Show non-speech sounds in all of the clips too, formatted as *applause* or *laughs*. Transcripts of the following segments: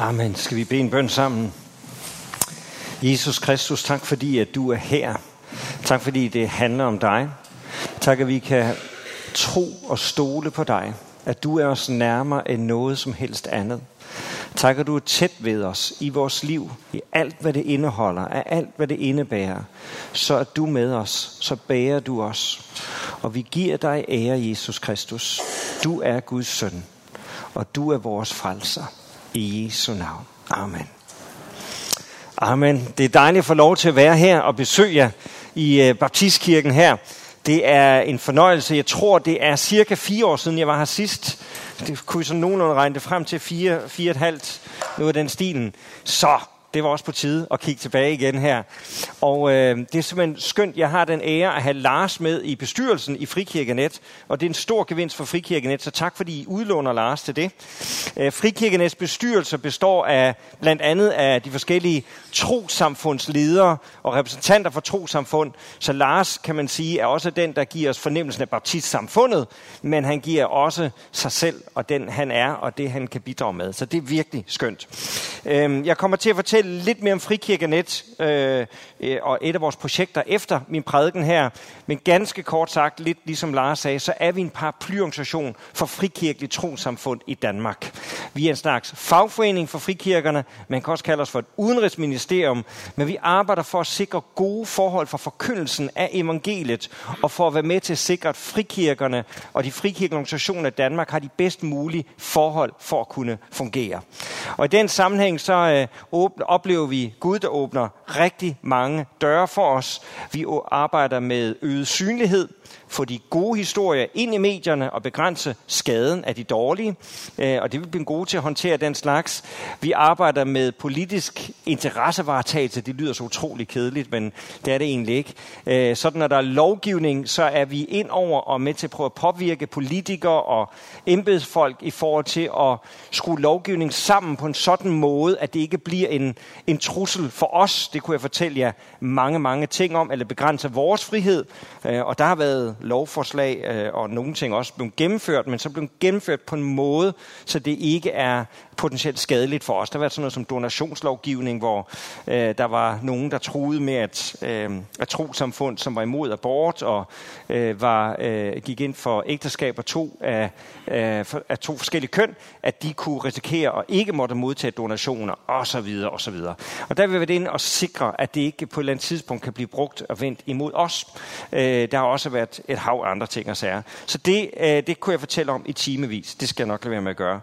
Amen. Skal vi bede en bøn sammen? Jesus Kristus, tak fordi, at du er her. Tak fordi det handler om dig. Tak, at vi kan tro og stole på dig. At du er os nærmere end noget som helst andet. Tak, at du er tæt ved os i vores liv, i alt, hvad det indeholder, af alt, hvad det indebærer. Så er du med os, så bærer du os. Og vi giver dig ære, Jesus Kristus. Du er Guds søn, og du er vores frelser. I Jesu navn. Amen. Amen. Det er dejligt at få lov til at være her og besøge jer i øh, Baptistkirken her. Det er en fornøjelse. Jeg tror, det er cirka fire år siden, jeg var her sidst. Det kunne sådan nogenlunde regne det frem til fire, fire og et halvt, noget af den stilen. Så det var også på tide at kigge tilbage igen her. Og øh, det er simpelthen skønt, jeg har den ære at have Lars med i bestyrelsen i Frikirkenet, og det er en stor gevinst for Frikirkenet, så tak fordi I udlåner Lars til det. Øh, Frikirkenets bestyrelse består af blandt andet af de forskellige trosamfundsledere og repræsentanter for trosamfund, så Lars, kan man sige, er også den, der giver os fornemmelsen af baptistsamfundet, men han giver også sig selv og den han er, og det han kan bidrage med. Så det er virkelig skønt. Øh, jeg kommer til at fortælle fortælle lidt mere om Frikirkenet øh, øh, og et af vores projekter efter min prædiken her. Men ganske kort sagt, lidt ligesom Lars sagde, så er vi en paraplyorganisation for frikirkeligt trosamfund i Danmark. Vi er en slags fagforening for frikirkerne. Man kan også kalde os for et udenrigsministerium. Men vi arbejder for at sikre gode forhold for forkyndelsen af evangeliet og for at være med til at sikre, at frikirkerne og de frikirkelige organisationer i Danmark har de bedst mulige forhold for at kunne fungere. Og i den sammenhæng så øh, åbner, oplever vi Gud, der åbner rigtig mange døre for os. Vi arbejder med øget synlighed, få de gode historier ind i medierne og begrænse skaden af de dårlige. Øh, og det vil blive gode til at håndtere den slags. Vi arbejder med politisk interessevaretagelse. Det lyder så utrolig kedeligt, men det er det egentlig ikke. Øh, sådan når der er lovgivning, så er vi ind over og med til at prøve at påvirke politikere og embedsfolk i forhold til at skrue lovgivning sammen på en sådan måde, at det ikke bliver en, en trussel for os. Det kunne jeg fortælle jer mange, mange ting om, eller begrænse vores frihed. Øh, og der har været lovforslag, øh, og nogle ting også blev gennemført, men så blev gennemført på en måde, så det ikke er potentielt skadeligt for os. Der var sådan noget som donationslovgivning, hvor øh, der var nogen, der troede med, at, øh, at trosamfund, som var imod abort og øh, var, øh, gik ind for ægteskaber to af, øh, af to forskellige køn, at de kunne risikere at ikke måtte modtage donationer osv. osv. Og der vil vi være ind og sikre, at det ikke på et eller andet tidspunkt kan blive brugt og vendt imod os. Øh, der har også været et hav af andre ting og sager. Så det, øh, det kunne jeg fortælle om i timevis. Det skal jeg nok lade være med at gøre.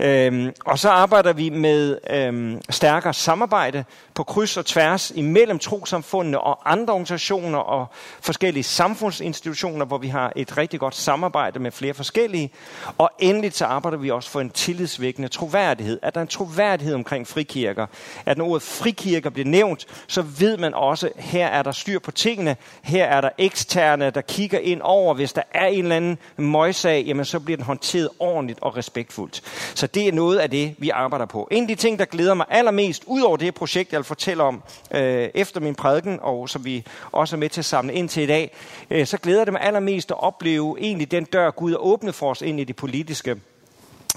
Øh, og og så arbejder vi med øhm, stærkere samarbejde på kryds og tværs imellem trosamfundene og andre organisationer og forskellige samfundsinstitutioner, hvor vi har et rigtig godt samarbejde med flere forskellige. Og endelig så arbejder vi også for en tillidsvækkende troværdighed. At der er en troværdighed omkring frikirker. At når ordet frikirker bliver nævnt, så ved man også, at her er der styr på tingene. Her er der eksterne, der kigger ind over. Hvis der er en eller anden møjsag, jamen så bliver den håndteret ordentligt og respektfuldt. Så det er noget af det, det, vi arbejder på. En af de ting, der glæder mig allermest, ud over det projekt, jeg vil fortælle om øh, efter min prædiken, og som vi også er med til at samle ind til i dag, øh, så glæder det mig allermest at opleve egentlig den dør, Gud har åbnet for os ind i det politiske.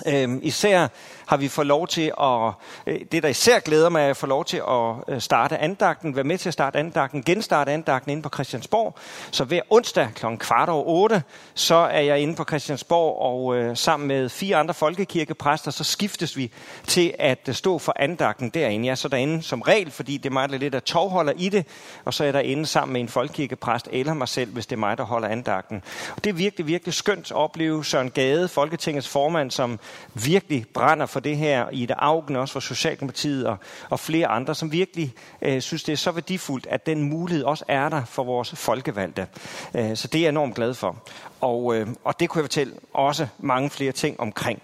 Øh, især har vi fået lov til at, øh, det der især glæder mig, er at få lov til at øh, starte andagten, være med til at starte andagten, genstarte andagten inde på Christiansborg. Så hver onsdag kl. kvart over otte, så er jeg inde på Christiansborg, og øh, sammen med fire andre folkekirkepræster, så skiftes vi til at øh, stå for andagten derinde. Jeg er så derinde som regel, fordi det er mig, der lidt af tovholder i det, og så er jeg derinde sammen med en folkekirkepræst eller mig selv, hvis det er mig, der holder andagten. Og det er virkelig, virkelig skønt at opleve Søren Gade, Folketingets formand, som virkelig brænder for for det her, i det Augen også for Socialdemokratiet og, og flere andre, som virkelig øh, synes, det er så værdifuldt, at den mulighed også er der for vores folkevalgte. Øh, så det er jeg enormt glad for. Og, øh, og det kunne jeg fortælle også mange flere ting omkring.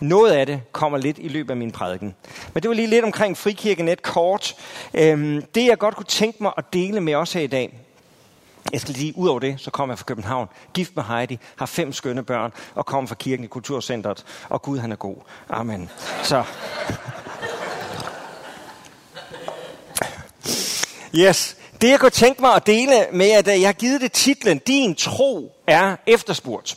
Noget af det kommer lidt i løbet af min prædiken. Men det var lige lidt omkring frikirkenet kort. Øhm, det jeg godt kunne tænke mig at dele med os her i dag, jeg skal lige, ud over det, så kommer jeg fra København, gift med Heidi, har fem skønne børn, og kommer fra kirken i Kulturcentret, og Gud han er god. Amen. Så. Yes. Det jeg kunne tænke mig at dele med, at jeg har givet det titlen, Din tro er efterspurgt.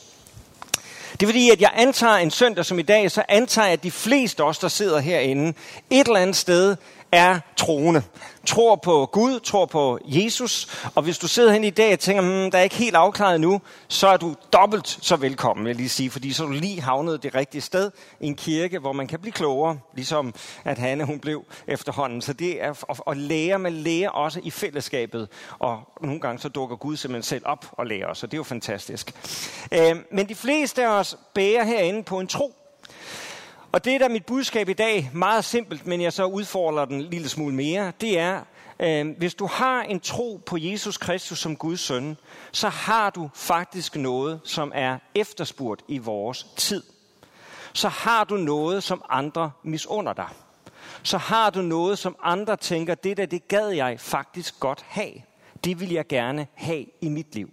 Det er fordi, at jeg antager en søndag som i dag, så antager jeg, at de fleste af os, der sidder herinde, et eller andet sted er troende. Tror på Gud, tror på Jesus. Og hvis du sidder hen i dag og tænker, hmm, der er ikke helt afklaret nu, så er du dobbelt så velkommen, vil jeg lige sige. Fordi så er du lige havnet det rigtige sted i en kirke, hvor man kan blive klogere, ligesom at Hanne hun blev efterhånden. Så det er at, lære, man lærer også i fællesskabet. Og nogle gange så dukker Gud simpelthen selv op og lærer os, og det er jo fantastisk. Øh, men de fleste af os bærer herinde på en tro. Og det, der er mit budskab i dag, meget simpelt, men jeg så udfordrer den en lille smule mere, det er, øh, hvis du har en tro på Jesus Kristus som Guds søn, så har du faktisk noget, som er efterspurgt i vores tid. Så har du noget, som andre misunder dig. Så har du noget, som andre tænker, det der, det gad jeg faktisk godt have. Det vil jeg gerne have i mit liv.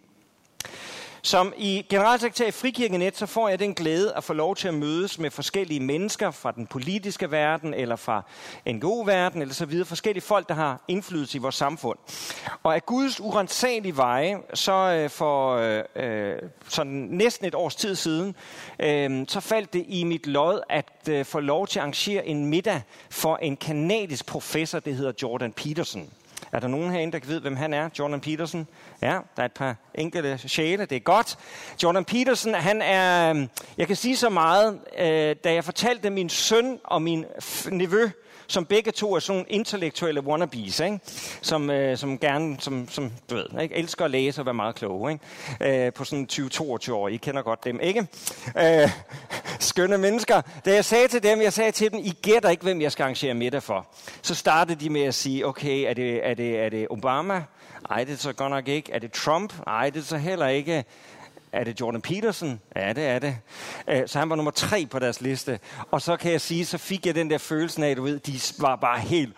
Som i generalsekretær i Frikirkenet, så får jeg den glæde at få lov til at mødes med forskellige mennesker fra den politiske verden, eller fra NGO-verden, eller så videre. Forskellige folk, der har indflydelse i vores samfund. Og af Guds urensagelige veje, så øh, for øh, øh, sådan næsten et års tid siden, øh, så faldt det i mit lod at øh, få lov til at arrangere en middag for en kanadisk professor, det hedder Jordan Peterson. Er der nogen herinde, der kan vide, hvem han er? Jordan Peterson? Ja, der er et par enkelte sjæle, det er godt. Jordan Peterson, han er, øhm, jeg kan sige så meget, øh, da jeg fortalte min søn og min nevø, som begge to er sådan intellektuelle wannabes, ikke? Som, øh, som gerne, som, som du ved, ikke? elsker at læse og være meget kloge, ikke? Øh, på sådan 20-22 år. I kender godt dem, ikke? Øh, *laughs* skønne mennesker. Da jeg sagde til dem, jeg sagde til dem, I gætter ikke, hvem jeg skal arrangere middag for. Så startede de med at sige, okay, er det, er det, er det Obama? Nej, det er så godt nok ikke. Er det Trump? Nej, det er så heller ikke. Er det Jordan Peterson? Ja, det er det. Øh, så han var nummer tre på deres liste. Og så kan jeg sige, så fik jeg den der følelse af, du ved, de var bare helt...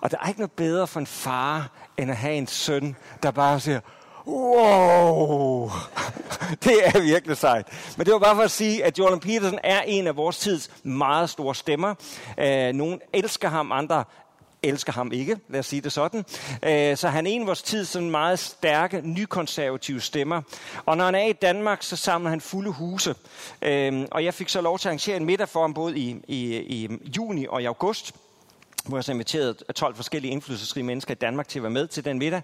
Og der er ikke noget bedre for en far, end at have en søn, der bare siger, wow, *laughs* det er virkelig sejt. Men det var bare for at sige, at Jordan Peterson er en af vores tids meget store stemmer. Nogle nogen elsker ham, andre elsker ham ikke, lad os sige det sådan. Øh, så han er en af vores tid sådan meget stærke, nykonservative stemmer. Og når han er i Danmark, så samler han fulde huse. Øh, og jeg fik så lov til at arrangere en middag for ham både i, i, i juni og i august hvor jeg så inviterede 12 forskellige indflydelsesrige mennesker i Danmark til at være med til den middag.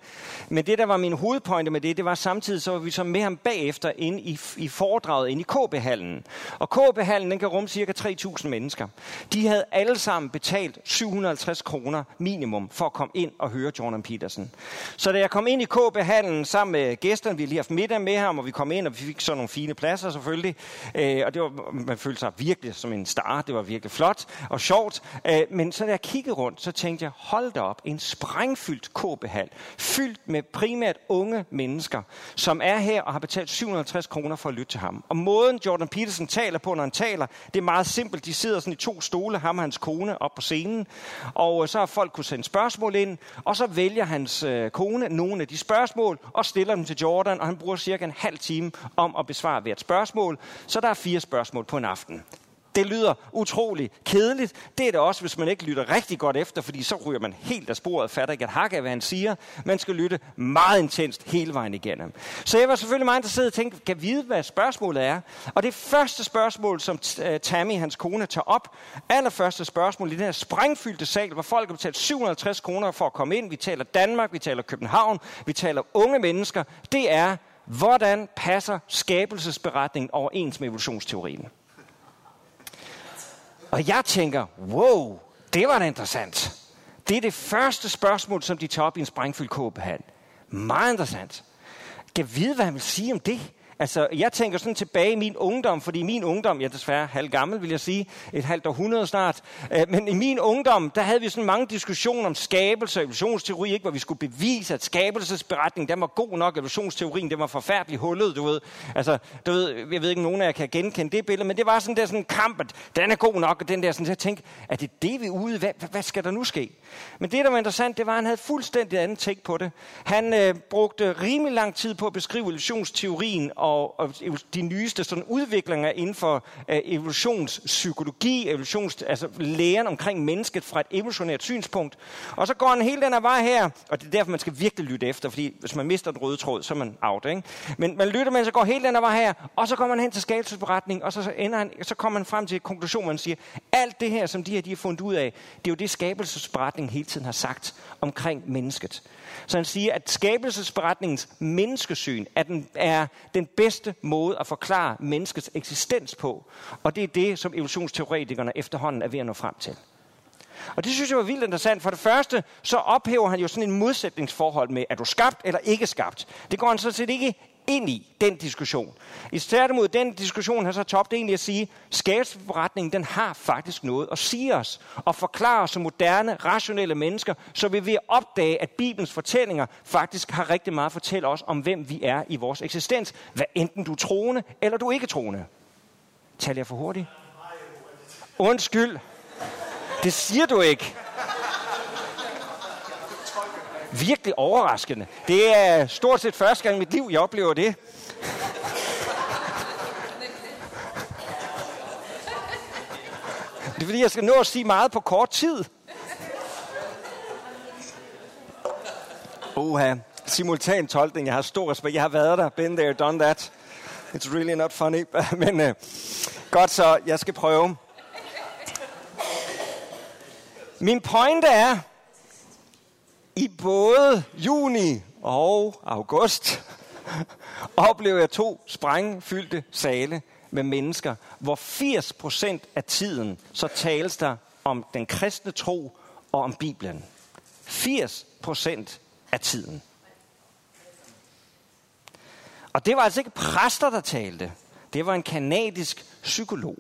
Men det, der var min hovedpointe med det, det var samtidig, så var vi så med ham bagefter ind i, i foredraget ind i KB-hallen. Og KB-hallen, den kan rumme cirka 3.000 mennesker. De havde alle sammen betalt 750 kroner minimum for at komme ind og høre Jordan Peterson. Så da jeg kom ind i KB-hallen sammen med gæsterne, vi lige haft middag med ham, og vi kom ind, og vi fik så nogle fine pladser selvfølgelig. Øh, og det var, man følte sig virkelig som en star. Det var virkelig flot og sjovt. Øh, men så da jeg kiggede rundt, så tænkte jeg, hold da op, en sprængfyldt kåbehal, fyldt med primært unge mennesker, som er her og har betalt 750 kroner for at lytte til ham. Og måden Jordan Peterson taler på, når han taler, det er meget simpelt. De sidder sådan i to stole, ham og hans kone, op på scenen, og øh, så har folk kunne sende spørgsmål ind, og så vælger hans øh, kone nogle af de spørgsmål og stiller dem til Jordan, og han bruger cirka en halv time om at besvare hvert spørgsmål. Så der er fire spørgsmål på en aften. Det lyder utrolig kedeligt. Det er det også, hvis man ikke lytter rigtig godt efter, fordi så ryger man helt af sporet, fatter ikke et hak af, hvad han siger. Man skal lytte meget intenst hele vejen igennem. Så jeg var selvfølgelig meget interesseret og tænkte, kan vide, hvad spørgsmålet er? Og det første spørgsmål, som øh, Tammy, hans kone, tager op, allerførste spørgsmål i den her sprængfyldte sal, hvor folk har betalt 750 kroner for at komme ind. Vi taler Danmark, vi taler København, vi taler unge mennesker. Det er, hvordan passer skabelsesberetningen overens med evolutionsteorien? Og jeg tænker, wow, det var da interessant. Det er det første spørgsmål, som de tager op i en sprængfyldt kåbehal. Meget interessant. Kan vide, hvad han vil sige om det? Altså, jeg tænker sådan tilbage i min ungdom, fordi i min ungdom, jeg er desværre halv gammel, vil jeg sige, et halvt århundrede snart, øh, men i min ungdom, der havde vi sådan mange diskussioner om skabelse og evolutionsteori, ikke, hvor vi skulle bevise, at skabelsesberetningen, den var god nok, evolutionsteorien, den var forfærdelig hullet, du ved. Altså, du ved, jeg ved ikke, om nogen af jer kan genkende det billede, men det var sådan der sådan en kamp, at den er god nok, og den der sådan, jeg tænkte, er det det, vi er ude? Hvad, hvad skal der nu ske? Men det, der var interessant, det var, at han havde fuldstændig anden tænk på det. Han øh, brugte rimelig lang tid på at beskrive evolutionsteorien, og, og de nyeste sådan udviklinger inden for øh, evolutionspsykologi, evolutions, altså læren omkring mennesket fra et evolutionært synspunkt. Og så går han hele den her vej her, og det er derfor, man skal virkelig lytte efter, fordi hvis man mister den røde tråd, så er man out. Ikke? Men man lytter, men så går hele den her vej her, og så kommer man hen til skabelsesberetningen, og så, ender han, så kommer man frem til konklusionen, man siger, alt det her, som de her de har fundet ud af, det er jo det, skabelsesberetningen hele tiden har sagt omkring mennesket. Så han siger, at skabelsesberetningens menneskesyn er den, er den bedste måde at forklare menneskets eksistens på. Og det er det, som evolutionsteoretikerne efterhånden er ved at nå frem til. Og det synes jeg var vildt interessant. For det første, så ophæver han jo sådan en modsætningsforhold med, er du skabt eller ikke skabt? Det går han så set ikke ind i, den diskussion. I stedet mod den diskussion har så topt egentlig at sige, skabelsesberetningen, den har faktisk noget at sige os, og forklare os som moderne, rationelle mennesker, så vi vil opdage, at Bibelens fortællinger faktisk har rigtig meget at fortælle os om, hvem vi er i vores eksistens, hvad enten du er troende eller du er ikke troende. Taler jeg for hurtigt? Undskyld. Det siger du ikke virkelig overraskende. Det er stort set første gang i mit liv, jeg oplever det. Det er fordi, jeg skal nå at sige meget på kort tid. Oha, simultan tolkning. Jeg har stor respekt. Jeg har været der. Been there, done that. It's really not funny. *laughs* Men uh, godt så, jeg skal prøve. Min pointe er, i både juni og august *laughs* oplever jeg to sprængfyldte sale med mennesker, hvor 80% af tiden så tales der om den kristne tro og om Bibelen. 80% af tiden. Og det var altså ikke præster, der talte. Det var en kanadisk psykolog.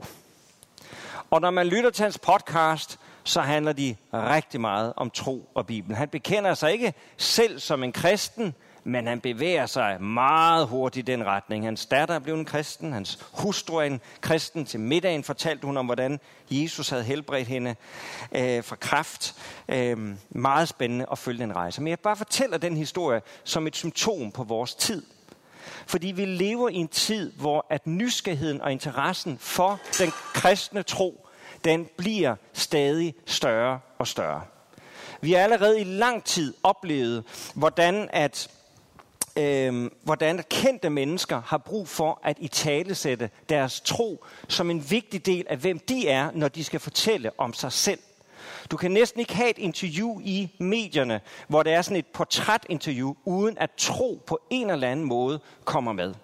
Og når man lytter til hans podcast, så handler de rigtig meget om tro og Bibelen. Han bekender sig ikke selv som en kristen, men han bevæger sig meget hurtigt i den retning. Hans datter blev en kristen, hans hustru er en kristen. Til middagen fortalte hun om, hvordan Jesus havde helbredt hende øh, fra kræft. Øh, meget spændende at følge den rejse. Men jeg bare fortæller den historie som et symptom på vores tid. Fordi vi lever i en tid, hvor at nysgerrigheden og interessen for den kristne tro den bliver stadig større og større. Vi har allerede i lang tid oplevet, hvordan at øh, hvordan kendte mennesker har brug for at italesætte deres tro som en vigtig del af, hvem de er, når de skal fortælle om sig selv. Du kan næsten ikke have et interview i medierne, hvor det er sådan et portrætinterview, uden at tro på en eller anden måde kommer med.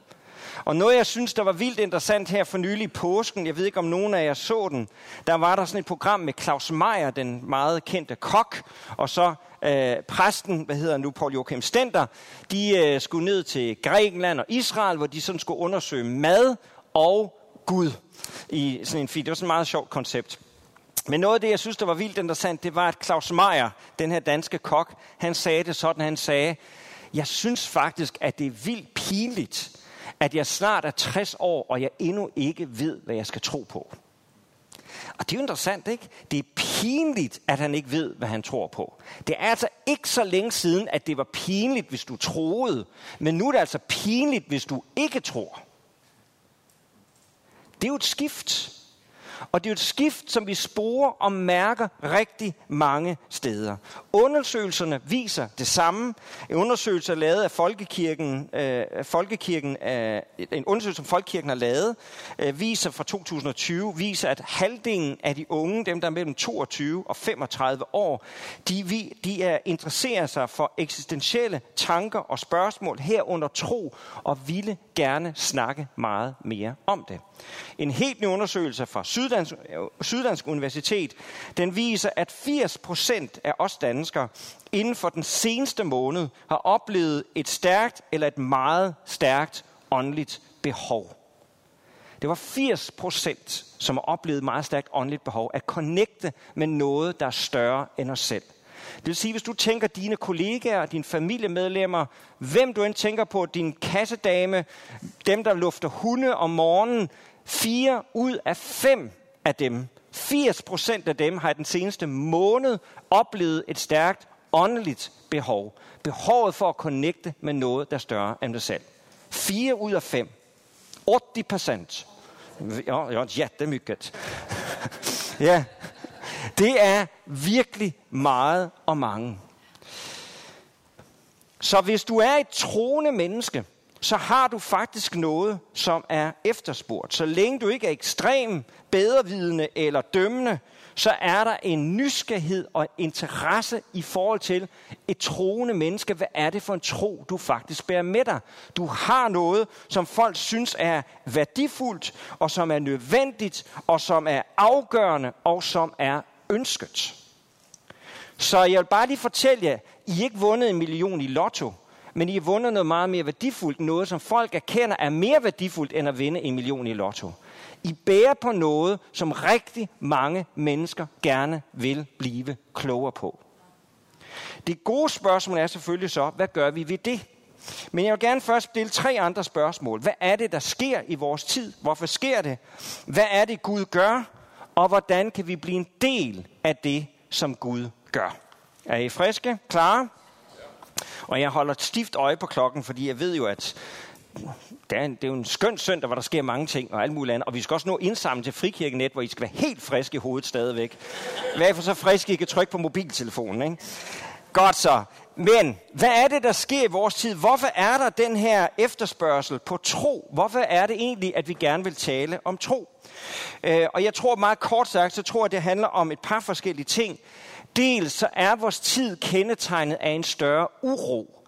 Og noget, jeg synes, der var vildt interessant her for nylig i påsken, jeg ved ikke, om nogen af jer så den, der var der sådan et program med Claus Meier, den meget kendte kok, og så øh, præsten, hvad hedder nu, Paul Joachim Stenter, de øh, skulle ned til Grækenland og Israel, hvor de sådan skulle undersøge mad og Gud i sådan en. Det var sådan et meget sjovt koncept. Men noget af det, jeg synes, der var vildt interessant, det var, at Claus Meier, den her danske kok, han sagde det sådan, han sagde, jeg synes faktisk, at det er vildt pinligt, at jeg snart er 60 år, og jeg endnu ikke ved, hvad jeg skal tro på. Og det er jo interessant, ikke? Det er pinligt, at han ikke ved, hvad han tror på. Det er altså ikke så længe siden, at det var pinligt, hvis du troede. Men nu er det altså pinligt, hvis du ikke tror. Det er jo et skift. Og det er jo et skift, som vi sporer og mærker rigtig mange steder. Undersøgelserne viser det samme. En undersøgelse lavet af Folkekirken, øh, Folkekirken øh, en undersøgelse, som Folkekirken har lavet, øh, viser fra 2020, viser, at halvdelen af de unge, dem der er mellem 22 og 35 år, de, vi, de er interesserer sig for eksistentielle tanker og spørgsmål herunder tro, og ville gerne snakke meget mere om det. En helt ny undersøgelse fra Syddansk, Syddansk Universitet, den viser, at 80 procent af os danskere inden for den seneste måned har oplevet et stærkt eller et meget stærkt åndeligt behov. Det var 80 procent, som har oplevet meget stærkt åndeligt behov at connecte med noget, der er større end os selv. Det vil sige, hvis du tænker dine kollegaer, dine familiemedlemmer, hvem du end tænker på, din kassedame, dem, der lufter hunde om morgenen, fire ud af fem af dem, 80 procent af dem, har i den seneste måned oplevet et stærkt åndeligt behov. Behovet for at connecte med noget, der er større end dig selv. Fire ud af fem. 80 procent. Ja, ja, jättemycket. *laughs* ja, det er virkelig meget og mange. Så hvis du er et troende menneske, så har du faktisk noget, som er efterspurgt. Så længe du ikke er ekstrem, bedrevidende eller dømmende, så er der en nysgerrighed og interesse i forhold til et troende menneske. Hvad er det for en tro, du faktisk bærer med dig? Du har noget, som folk synes er værdifuldt, og som er nødvendigt, og som er afgørende, og som er ønsket. Så jeg vil bare lige fortælle jer, I ikke vundet en million i lotto, men I har vundet noget meget mere værdifuldt, noget som folk erkender er mere værdifuldt end at vinde en million i lotto. I bærer på noget, som rigtig mange mennesker gerne vil blive klogere på. Det gode spørgsmål er selvfølgelig så, hvad gør vi ved det? Men jeg vil gerne først stille tre andre spørgsmål. Hvad er det, der sker i vores tid? Hvorfor sker det? Hvad er det, Gud gør? Og hvordan kan vi blive en del af det, som Gud gør? Er I friske? Klar? Og jeg holder et stift øje på klokken, fordi jeg ved jo, at det er, en, det er jo en skøn søndag, hvor der sker mange ting og alt muligt andet. Og vi skal også nå indsamle til Frikirkenet, hvor I skal være helt friske i hovedet stadigvæk. Hvad for så friske, I kan trykke på mobiltelefonen, ikke? Godt så. Men hvad er det, der sker i vores tid? Hvorfor er der den her efterspørgsel på tro? Hvorfor er det egentlig, at vi gerne vil tale om tro? Øh, og jeg tror meget kort sagt, så tror jeg, det handler om et par forskellige ting. Dels så er vores tid kendetegnet af en større uro.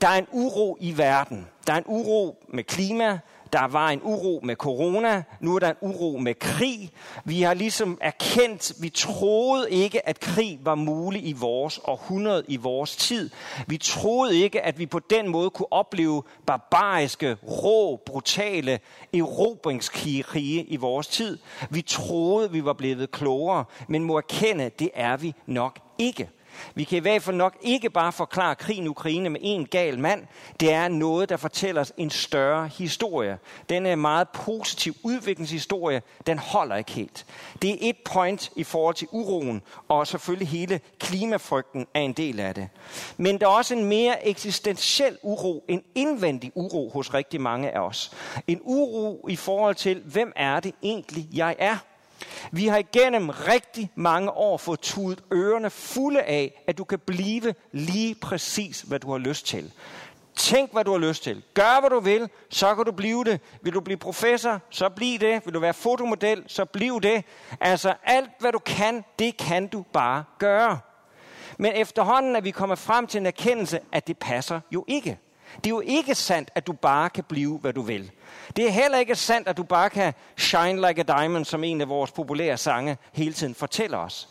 Der er en uro i verden. Der er en uro med klima, der var en uro med corona, nu er der en uro med krig. Vi har ligesom erkendt, vi troede ikke, at krig var mulig i vores århundrede, i vores tid. Vi troede ikke, at vi på den måde kunne opleve barbariske, rå, brutale erobringskrige i vores tid. Vi troede, vi var blevet klogere, men må erkende, det er vi nok ikke. Vi kan i hvert fald nok ikke bare forklare krigen i Ukraine med en gal mand. Det er noget, der fortæller os en større historie. Den er meget positiv udviklingshistorie. Den holder ikke helt. Det er et point i forhold til uroen, og selvfølgelig hele klimafrygten er en del af det. Men der er også en mere eksistentiel uro, en indvendig uro hos rigtig mange af os. En uro i forhold til, hvem er det egentlig, jeg er? Vi har igennem rigtig mange år fået tudet ørerne fulde af, at du kan blive lige præcis, hvad du har lyst til. Tænk, hvad du har lyst til. Gør, hvad du vil, så kan du blive det. Vil du blive professor, så bliv det. Vil du være fotomodel, så bliv det. Altså, alt, hvad du kan, det kan du bare gøre. Men efterhånden er vi kommet frem til en erkendelse, at det passer jo ikke. Det er jo ikke sandt, at du bare kan blive, hvad du vil. Det er heller ikke sandt, at du bare kan shine like a diamond, som en af vores populære sange hele tiden fortæller os.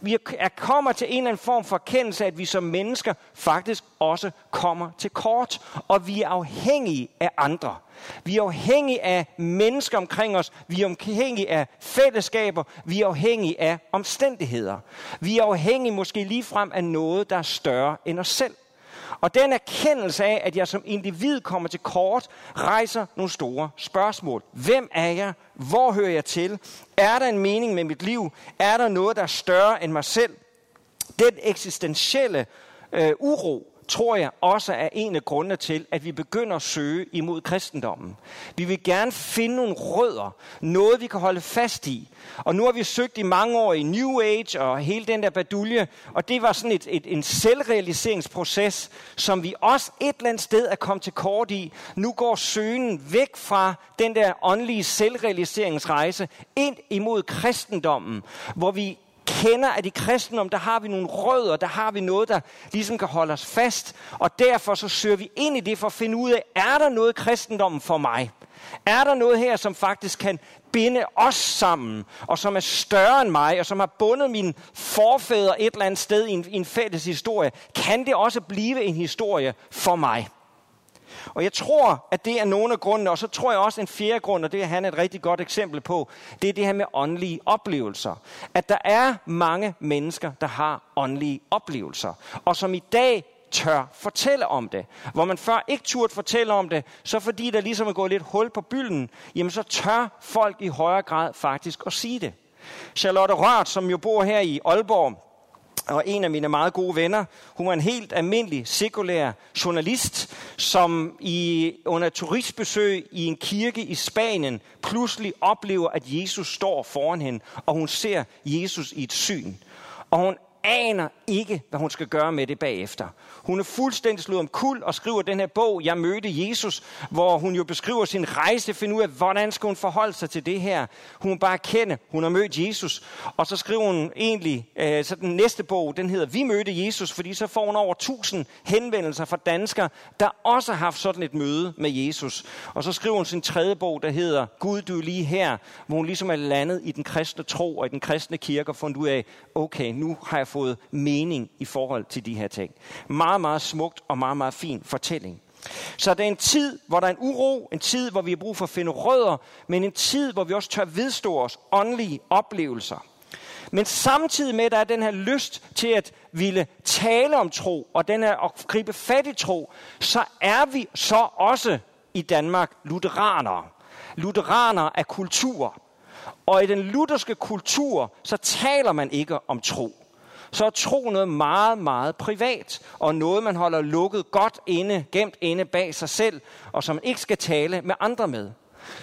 Vi er kommer til en eller anden form for erkendelse, at vi som mennesker faktisk også kommer til kort, og vi er afhængige af andre. Vi er afhængige af mennesker omkring os. Vi er afhængige af fællesskaber. Vi er afhængige af omstændigheder. Vi er afhængige måske ligefrem af noget, der er større end os selv. Og den erkendelse af, at jeg som individ kommer til kort, rejser nogle store spørgsmål. Hvem er jeg? Hvor hører jeg til? Er der en mening med mit liv? Er der noget, der er større end mig selv? Den eksistentielle øh, uro, tror jeg også er en af grundene til, at vi begynder at søge imod kristendommen. Vi vil gerne finde nogle rødder, noget vi kan holde fast i. Og nu har vi søgt i mange år i New Age og hele den der badulje, og det var sådan et, et, en selvrealiseringsproces, som vi også et eller andet sted er kommet til kort i. Nu går søgen væk fra den der åndelige selvrealiseringsrejse ind imod kristendommen, hvor vi kender, at i kristendom, der har vi nogle rødder, der har vi noget, der ligesom kan holde os fast. Og derfor så søger vi ind i det for at finde ud af, er der noget i kristendommen for mig? Er der noget her, som faktisk kan binde os sammen, og som er større end mig, og som har bundet mine forfædre et eller andet sted i en, i en fælles historie? Kan det også blive en historie for mig? Og jeg tror, at det er nogle af grundene, og så tror jeg også en fjerde grund, og det er han et rigtig godt eksempel på, det er det her med åndelige oplevelser. At der er mange mennesker, der har åndelige oplevelser, og som i dag tør fortælle om det. Hvor man før ikke turde fortælle om det, så fordi der ligesom er gået lidt hul på bylden, jamen så tør folk i højere grad faktisk at sige det. Charlotte Rørt, som jo bor her i Aalborg, og en af mine meget gode venner, hun var en helt almindelig sekulær journalist, som i, under turistbesøg i en kirke i Spanien pludselig oplever, at Jesus står foran hende, og hun ser Jesus i et syn. Og hun aner ikke, hvad hun skal gøre med det bagefter. Hun er fuldstændig slået om kul og skriver den her bog, Jeg mødte Jesus, hvor hun jo beskriver sin rejse, finder ud af, hvordan skal hun forholde sig til det her. Hun må bare kende, hun har mødt Jesus. Og så skriver hun egentlig, øh, så den næste bog, den hedder Vi mødte Jesus, fordi så får hun over tusind henvendelser fra danskere, der også har haft sådan et møde med Jesus. Og så skriver hun sin tredje bog, der hedder Gud, du er lige her, hvor hun ligesom er landet i den kristne tro og i den kristne kirke og fundet ud af, okay, nu har jeg fået mening i forhold til de her ting. Meget, meget smukt og meget, meget fin fortælling. Så det er en tid, hvor der er en uro, en tid, hvor vi har brug for at finde rødder, men en tid, hvor vi også tør vedstå os åndelige oplevelser. Men samtidig med, at der er den her lyst til at ville tale om tro, og den her at gribe fat i tro, så er vi så også i Danmark lutheranere. Lutheranere er kultur. Og i den lutherske kultur, så taler man ikke om tro så er tro noget meget, meget privat, og noget, man holder lukket godt inde, gemt inde bag sig selv, og som man ikke skal tale med andre med.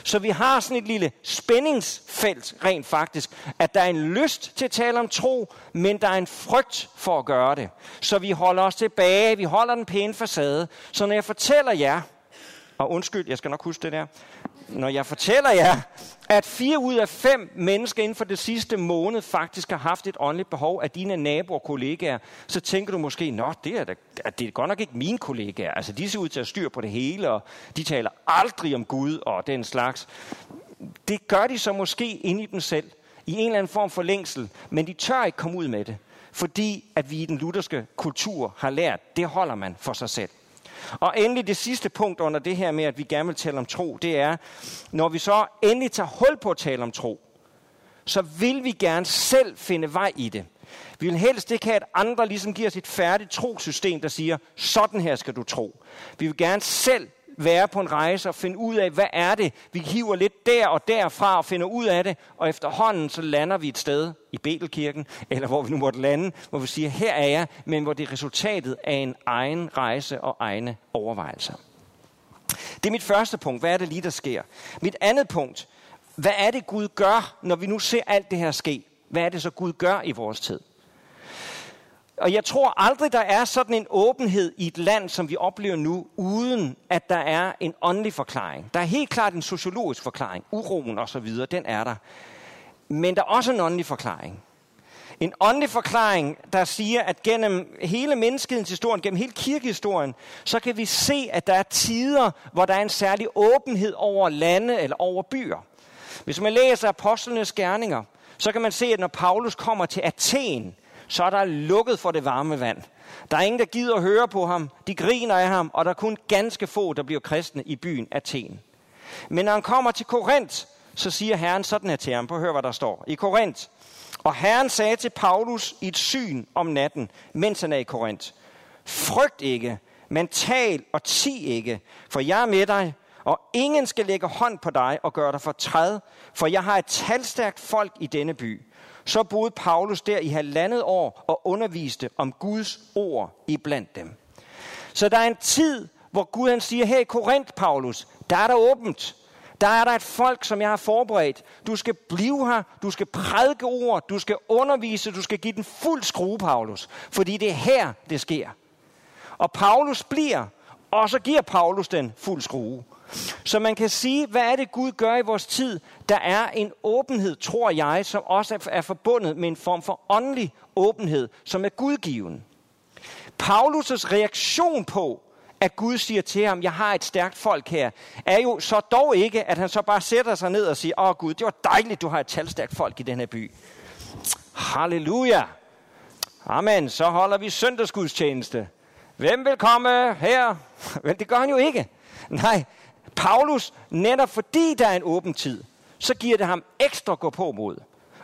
Så vi har sådan et lille spændingsfelt rent faktisk, at der er en lyst til at tale om tro, men der er en frygt for at gøre det. Så vi holder os tilbage, vi holder den pæne facade. Så når jeg fortæller jer, og undskyld, jeg skal nok huske det der, når jeg fortæller jer, at fire ud af fem mennesker inden for det sidste måned faktisk har haft et åndeligt behov af dine naboer og kollegaer, så tænker du måske, nå, det er, da, det er godt nok ikke mine kollegaer. Altså, de ser ud til at styre på det hele, og de taler aldrig om Gud og den slags. Det gør de så måske inde i dem selv, i en eller anden form for længsel, men de tør ikke komme ud med det, fordi at vi i den lutherske kultur har lært, det holder man for sig selv. Og endelig det sidste punkt under det her med, at vi gerne vil tale om tro, det er, når vi så endelig tager hul på at tale om tro, så vil vi gerne selv finde vej i det. Vi vil helst ikke have, at andre ligesom giver os et færdigt trosystem, der siger, sådan her skal du tro. Vi vil gerne selv være på en rejse og finde ud af, hvad er det? Vi hiver lidt der og derfra og finder ud af det, og efterhånden så lander vi et sted i Betelkirken, *laughs* eller hvor vi nu måtte lande, hvor vi siger, her er jeg, men hvor det er resultatet af en egen rejse og egne overvejelser. Det er mit første punkt. Hvad er det lige, der sker? Mit andet punkt. Hvad er det, Gud gør, når vi nu ser alt det her ske? Hvad er det så, Gud gør i vores tid? Og jeg tror aldrig, der er sådan en åbenhed i et land, som vi oplever nu, uden at der er en åndelig forklaring. Der er helt klart en sociologisk forklaring. Uroen og så videre, den er der. Men der er også en åndelig forklaring. En åndelig forklaring, der siger, at gennem hele menneskehedens historie, gennem hele kirkehistorien, så kan vi se, at der er tider, hvor der er en særlig åbenhed over lande eller over byer. Hvis man læser apostlenes gerninger, så kan man se, at når Paulus kommer til Athen, så er der lukket for det varme vand. Der er ingen, der gider at høre på ham. De griner af ham, og der er kun ganske få, der bliver kristne i byen Athen. Men når han kommer til Korinth, så siger Herren sådan her til ham. Prøv at høre, hvad der står. I Korinth. Og Herren sagde til Paulus i et syn om natten, mens han er i Korinth. Frygt ikke, men tal og ti ikke, for jeg er med dig, og ingen skal lægge hånd på dig og gøre dig for træd, for jeg har et talstærkt folk i denne by så boede Paulus der i halvandet år og underviste om Guds ord iblandt dem. Så der er en tid, hvor Gud han siger, her i Korinth, Paulus, der er der åbent. Der er der et folk, som jeg har forberedt. Du skal blive her, du skal prædike ord, du skal undervise, du skal give den fuld skrue, Paulus. Fordi det er her, det sker. Og Paulus bliver, og så giver Paulus den fuld skrue. Så man kan sige, hvad er det Gud gør i vores tid? Der er en åbenhed, tror jeg, som også er forbundet med en form for åndelig åbenhed, som er gudgiven. Paulus' reaktion på, at Gud siger til ham, jeg har et stærkt folk her, er jo så dog ikke, at han så bare sætter sig ned og siger, åh Gud, det var dejligt, du har et talstærkt folk i den her by. Halleluja. Amen, så holder vi søndagsgudstjeneste. Hvem vil komme her? *laughs* Men det gør han jo ikke. Nej, Paulus, netop fordi der er en åben tid, så giver det ham ekstra gå på mod.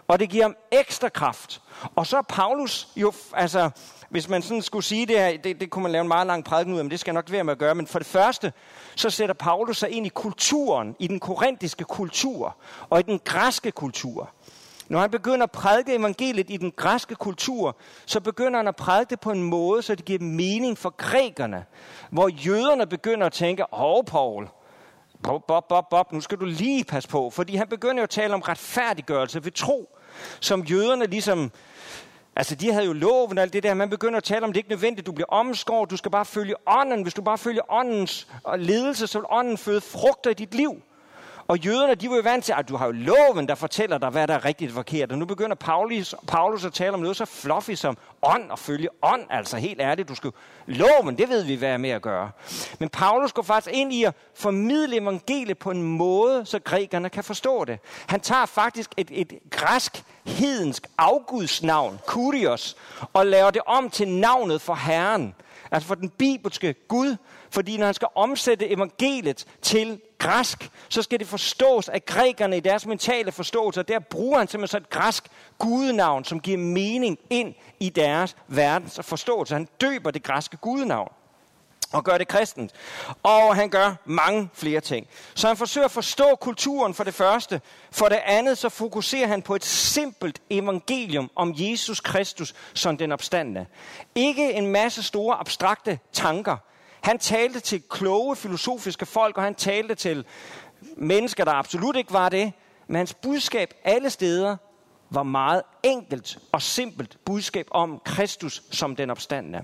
Og det giver ham ekstra kraft. Og så er Paulus jo, altså, hvis man sådan skulle sige det her, det, det kunne man lave en meget lang prædiken ud af, men det skal jeg nok være med at gøre. Men for det første, så sætter Paulus sig ind i kulturen, i den korintiske kultur og i den græske kultur. Når han begynder at prædike evangeliet i den græske kultur, så begynder han at prædike det på en måde, så det giver mening for grækerne. Hvor jøderne begynder at tænke, åh Paul, Bob, Bob, Bob, Bob, nu skal du lige passe på. Fordi han begynder jo at tale om retfærdiggørelse ved tro, som jøderne ligesom Altså, de havde jo loven og alt det der. Man begynder at tale om, det er ikke nødvendigt, du bliver omskåret. Du skal bare følge ånden. Hvis du bare følger åndens ledelse, så vil ånden føde frugter i dit liv. Og jøderne, de var jo vant til, at du har jo loven, der fortæller dig, hvad der er rigtigt og forkert. Og nu begynder Paulus, Paulus at tale om noget så fluffy som ånd og følge ånd. Altså helt ærligt, du skal loven, det ved vi, hvad er med at gøre. Men Paulus går faktisk ind i at formidle evangeliet på en måde, så grækerne kan forstå det. Han tager faktisk et, et græsk hedensk afgudsnavn, Kurios, og laver det om til navnet for Herren. Altså for den bibelske Gud. Fordi når han skal omsætte evangeliet til græsk, så skal det forstås af grækerne i deres mentale forståelse. Og der bruger han simpelthen så et græsk gudenavn, som giver mening ind i deres verdens forståelse. Han døber det græske gudenavn og gør det kristent. Og han gør mange flere ting. Så han forsøger at forstå kulturen for det første. For det andet så fokuserer han på et simpelt evangelium om Jesus Kristus som den opstandende. Ikke en masse store abstrakte tanker. Han talte til kloge filosofiske folk, og han talte til mennesker, der absolut ikke var det. Men hans budskab alle steder var meget enkelt og simpelt budskab om Kristus som den opstandende.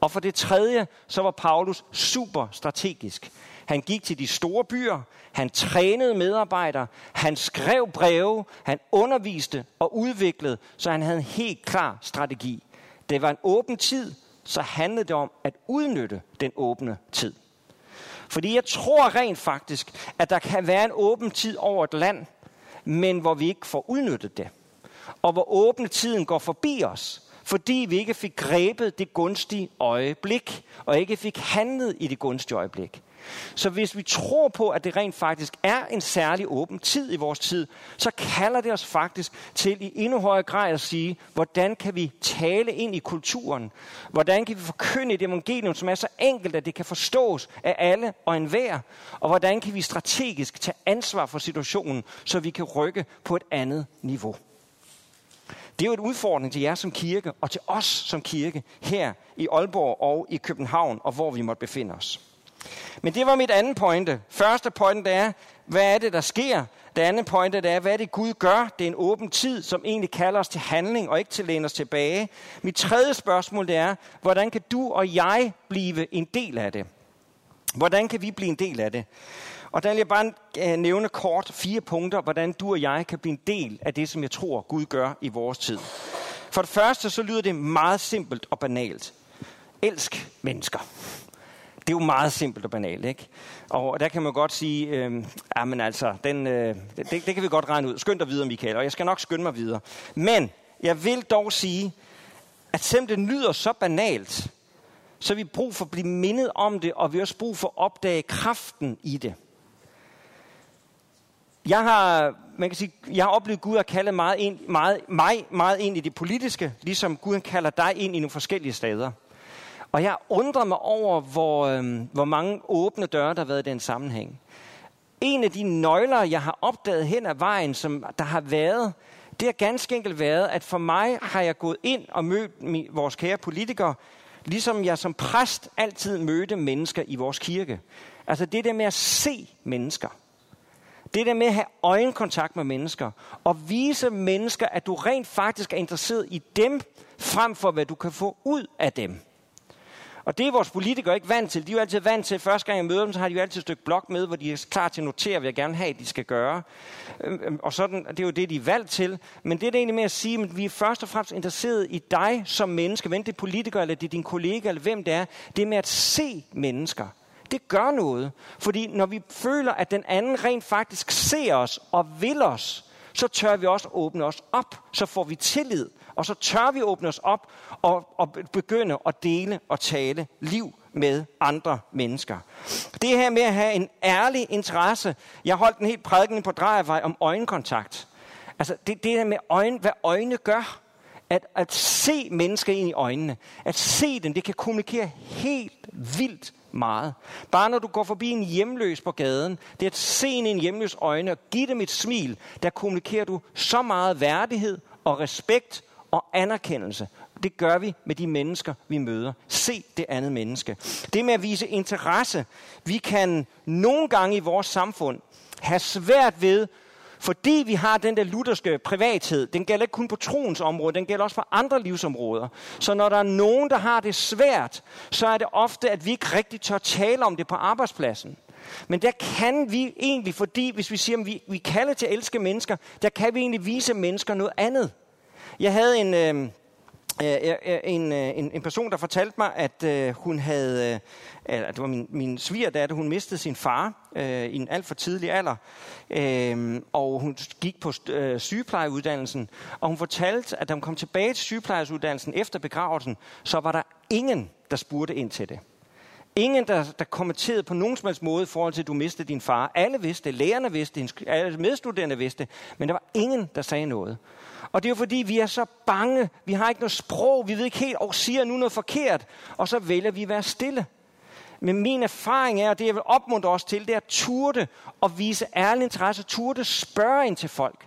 Og for det tredje, så var Paulus super strategisk. Han gik til de store byer, han trænede medarbejdere, han skrev breve, han underviste og udviklede, så han havde en helt klar strategi. Det var en åben tid, så handlede det om at udnytte den åbne tid. Fordi jeg tror rent faktisk, at der kan være en åben tid over et land, men hvor vi ikke får udnyttet det. Og hvor åbne tiden går forbi os, fordi vi ikke fik grebet det gunstige øjeblik, og ikke fik handlet i det gunstige øjeblik. Så hvis vi tror på, at det rent faktisk er en særlig åben tid i vores tid, så kalder det os faktisk til i endnu højere grad at sige, hvordan kan vi tale ind i kulturen? Hvordan kan vi forkynde et evangelium, som er så enkelt, at det kan forstås af alle og enhver? Og hvordan kan vi strategisk tage ansvar for situationen, så vi kan rykke på et andet niveau? Det er jo et udfordring til jer som kirke, og til os som kirke her i Aalborg og i København, og hvor vi måtte befinde os. Men det var mit andet pointe. Første pointe er, hvad er det, der sker? Det andet pointe er, hvad er det, Gud gør? Det er en åben tid, som egentlig kalder os til handling og ikke til at læne os tilbage. Mit tredje spørgsmål det er, hvordan kan du og jeg blive en del af det? Hvordan kan vi blive en del af det? Og der vil jeg bare øh, nævne kort fire punkter, hvordan du og jeg kan blive en del af det, som jeg tror, Gud gør i vores tid. For det første, så lyder det meget simpelt og banalt. Elsk mennesker. Det er jo meget simpelt og banalt, ikke? Og der kan man godt sige, øh, ja, men altså, den, øh, det, det kan vi godt regne ud. Skynd dig videre, Michael, og jeg skal nok skynde mig videre. Men jeg vil dog sige, at selvom det lyder så banalt, så har vi brug for at blive mindet om det, og vi har også brug for at opdage kraften i det. Jeg har, man kan sige, jeg har oplevet Gud at kalde meget ind, meget, mig meget ind i det politiske, ligesom Gud kalder dig ind i nogle forskellige steder. Og jeg undrer mig over, hvor, øh, hvor mange åbne døre, der har været i den sammenhæng. En af de nøgler, jeg har opdaget hen ad vejen, som der har været, det har ganske enkelt været, at for mig har jeg gået ind og mødt vores kære politikere, ligesom jeg som præst altid mødte mennesker i vores kirke. Altså det der med at se mennesker. Det der med at have øjenkontakt med mennesker, og vise mennesker, at du rent faktisk er interesseret i dem, frem for hvad du kan få ud af dem. Og det er vores politikere ikke vant til. De er jo altid vant til, at første gang jeg møder dem, så har de jo altid et stykke blok med, hvor de er klar til at notere, hvad jeg gerne have, at de skal gøre. Øhm, øhm, og sådan, det er jo det, de er valgt til. Men det er det egentlig med at sige, at vi er først og fremmest interesseret i dig som menneske, hvem det er politiker, eller det er din kollega, eller hvem det er. Det er med at se mennesker. Det gør noget. Fordi når vi føler, at den anden rent faktisk ser os og vil os, så tør vi også åbne os op. Så får vi tillid og så tør vi åbne os op og, og begynde at dele og tale liv med andre mennesker. Det her med at have en ærlig interesse. Jeg holdt en helt prædiken på Drejevej om øjenkontakt. Altså det, det her med øjne, hvad øjne gør. At, at se mennesker ind i øjnene. At se dem, det kan kommunikere helt vildt meget. Bare når du går forbi en hjemløs på gaden, det at se ind i en hjemløs øjne og give dem et smil, der kommunikerer du så meget værdighed og respekt og anerkendelse. Det gør vi med de mennesker, vi møder. Se det andet menneske. Det med at vise interesse. Vi kan nogle gange i vores samfund have svært ved fordi vi har den der lutherske privathed, den gælder ikke kun på troens område, den gælder også for andre livsområder. Så når der er nogen, der har det svært, så er det ofte, at vi ikke rigtig tør tale om det på arbejdspladsen. Men der kan vi egentlig, fordi hvis vi siger, at vi, vi kalder til at elske mennesker, der kan vi egentlig vise mennesker noget andet. Jeg havde en, øh, Øh, øh, øh, en, en, en person, der fortalte mig, at øh, hun havde, øh, det var min, min svigerdatter, hun mistede sin far øh, i en alt for tidlig alder, øh, og hun gik på øh, sygeplejeuddannelsen, og hun fortalte, at da hun kom tilbage til sygeplejeuddannelsen efter begravelsen, så var der ingen, der spurgte ind til det. Ingen, der, der kommenterede på nogen som helst måde i forhold til, at du mistede din far. Alle vidste, lærerne vidste, alle medstuderende vidste, men der var ingen, der sagde noget. Og det er jo fordi, vi er så bange. Vi har ikke noget sprog. Vi ved ikke helt, og siger nu noget forkert. Og så vælger vi at være stille. Men min erfaring er, og det jeg vil opmuntre os til, det er at turde og vise ærlig interesse, turde spørge ind til folk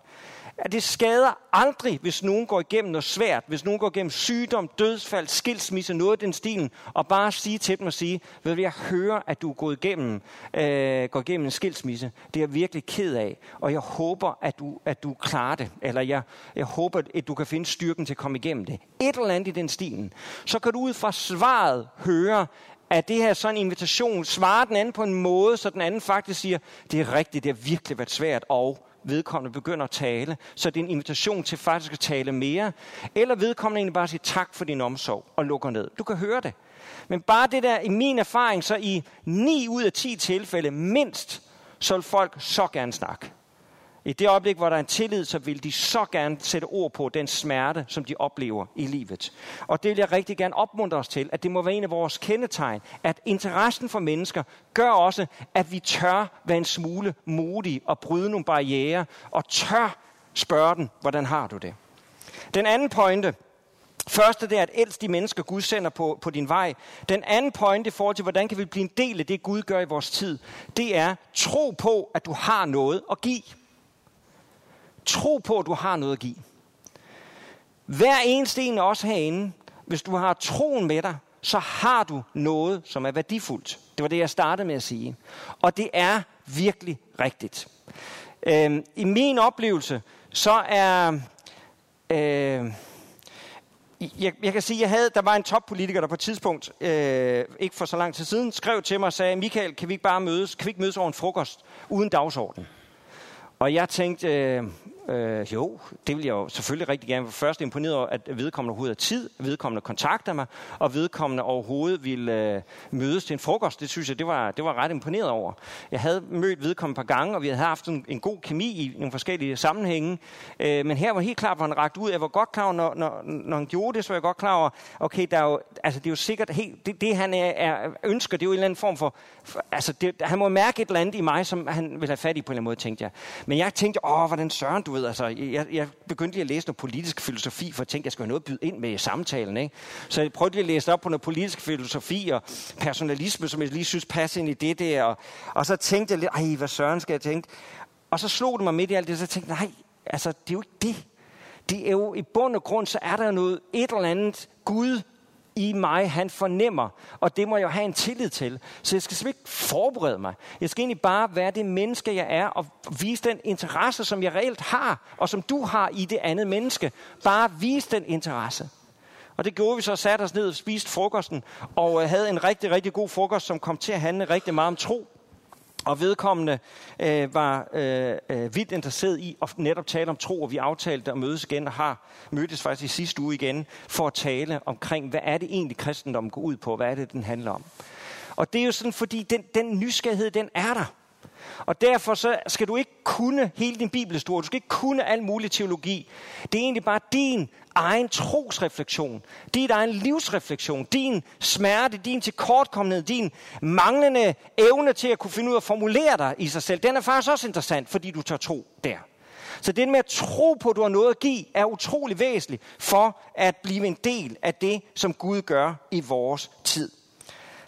at det skader aldrig, hvis nogen går igennem noget svært, hvis nogen går igennem sygdom, dødsfald, skilsmisse, noget af den stilen, og bare sige til dem og sige, ved jeg hører, at du er gået igennem, øh, går igennem en skilsmisse. Det er jeg virkelig ked af, og jeg håber, at du, at du klarer det, eller jeg, jeg håber, at du kan finde styrken til at komme igennem det. Et eller andet i den stilen. Så kan du ud fra svaret høre, at det her sådan en invitation svarer den anden på en måde, så den anden faktisk siger, det er rigtigt, det har virkelig været svært, og vedkommende begynder at tale, så det er en invitation til faktisk at tale mere, eller vedkommende egentlig bare siger tak for din omsorg og lukker ned. Du kan høre det. Men bare det der, i min erfaring, så i 9 ud af 10 tilfælde mindst, så vil folk så gerne snakke. I det øjeblik, hvor der er en tillid, så vil de så gerne sætte ord på den smerte, som de oplever i livet. Og det vil jeg rigtig gerne opmuntre os til, at det må være en af vores kendetegn, at interessen for mennesker gør også, at vi tør være en smule modige og bryde nogle barriere, og tør spørge den, hvordan har du det? Den anden pointe, Første det er at elske de mennesker, Gud sender på, på din vej. Den anden pointe i forhold til, hvordan kan vi blive en del af det, Gud gør i vores tid, det er tro på, at du har noget at give. Tro på, at du har noget at give. Hver eneste en af os herinde, hvis du har troen med dig, så har du noget, som er værdifuldt. Det var det, jeg startede med at sige. Og det er virkelig rigtigt. Øh, I min oplevelse, så er... Øh, jeg, jeg kan sige, jeg havde, der var en toppolitiker, der på et tidspunkt, øh, ikke for så lang tid siden, skrev til mig og sagde, Michael, kan vi ikke bare mødes, kan vi ikke mødes over en frokost uden dagsorden? Og jeg tænkte, øh, Øh, jo, det vil jeg jo selvfølgelig rigtig gerne. Først imponeret over, at vedkommende overhovedet har tid, vedkommende kontakter mig, og vedkommende overhovedet vil øh, mødes til en frokost. Det synes jeg, det var, det var ret imponeret over. Jeg havde mødt vedkommende et par gange, og vi havde haft en, en god kemi i nogle forskellige sammenhænge. Øh, men her var helt klart, hvor han rakt ud. Jeg var godt klar over, når, når, når han gjorde det, så var jeg godt klar over, okay, der er jo, altså, det er jo sikkert helt, det, det han er, er, ønsker, det er jo en eller anden form for, for altså, det, han må mærke et eller andet i mig, som han vil have fat i på en eller anden måde, tænkte jeg. Men jeg tænkte, åh, hvordan søren, du ved, altså, jeg, jeg begyndte lige at læse noget politisk filosofi, for jeg tænkte, jeg skulle have noget at byde ind med i samtalen. Ikke? Så jeg prøvede lige at læse op på noget politisk filosofi og personalisme, som jeg lige synes passer ind i det der. Og, og så tænkte jeg lidt, ej, hvad søren skal jeg tænke? Og så slog det mig midt i alt det, så jeg tænkte, nej, altså, det er jo ikke det. Det er jo i bund og grund, så er der noget, et eller andet Gud i mig, han fornemmer. Og det må jeg jo have en tillid til. Så jeg skal simpelthen ikke forberede mig. Jeg skal egentlig bare være det menneske, jeg er, og vise den interesse, som jeg reelt har, og som du har i det andet menneske. Bare vise den interesse. Og det gjorde vi så, satte os ned og spiste frokosten, og øh, havde en rigtig, rigtig god frokost, som kom til at handle rigtig meget om tro. Og vedkommende øh, var øh, øh, vildt interesseret i at netop tale om tro, og vi aftalte at mødes igen, og har mødtes faktisk i sidste uge igen, for at tale omkring, hvad er det egentlig kristendommen går ud på, hvad er det, den handler om. Og det er jo sådan, fordi den, den nysgerrighed, den er der. Og derfor så skal du ikke kunne hele din bibelhistorie, du skal ikke kunne al mulig teologi. Det er egentlig bare din egen trosreflektion, din egen livsreflektion, din smerte, din tilkortkommenhed, din manglende evne til at kunne finde ud af at formulere dig i sig selv, den er faktisk også interessant, fordi du tager tro der. Så det med at tro på, at du har noget at give, er utrolig væsentligt for at blive en del af det, som Gud gør i vores tid.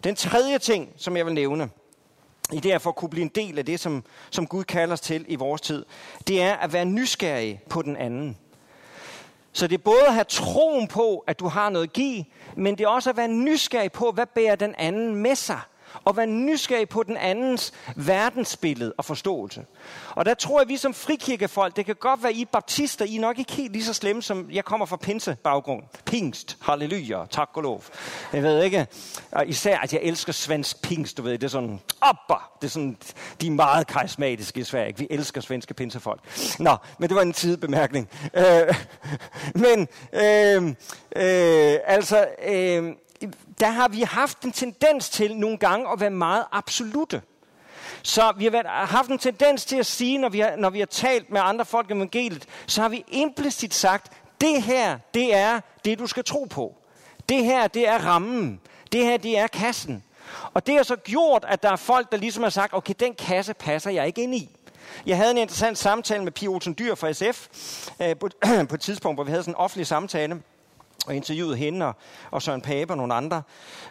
Den tredje ting, som jeg vil nævne, i det for at kunne blive en del af det, som, som Gud kalder os til i vores tid, det er at være nysgerrig på den anden. Så det er både at have troen på, at du har noget at give, men det er også at være nysgerrig på, hvad bærer den anden med sig og være nysgerrig på den andens verdensbillede og forståelse. Og der tror jeg, at vi som frikirkefolk, det kan godt være, I baptister, I er nok ikke helt lige så slemme, som jeg kommer fra pinse baggrund. Pingst, halleluja, tak og lov. Jeg ved ikke, og især at jeg elsker svensk pingst, du ved, det er sådan, oppa, det er sådan, de er meget karismatiske i Sverige, vi elsker svenske pinsefolk. Nå, men det var en tidebemærkning. Øh, *laughs* men, øh, øh, altså, øh, der har vi haft en tendens til nogle gange at være meget absolute. Så vi har haft en tendens til at sige, når vi har, når vi har talt med andre folk om evangeliet, så har vi implicit sagt, det her, det er det, du skal tro på. Det her, det er rammen. Det her, det er kassen. Og det har så gjort, at der er folk, der ligesom har sagt, okay, den kasse passer jeg ikke ind i. Jeg havde en interessant samtale med Pia Olsen Dyr fra SF øh, på, *clears throat* på et tidspunkt, hvor vi havde sådan en offentlig samtale og interviewede hende og, og Søren Pape og nogle andre.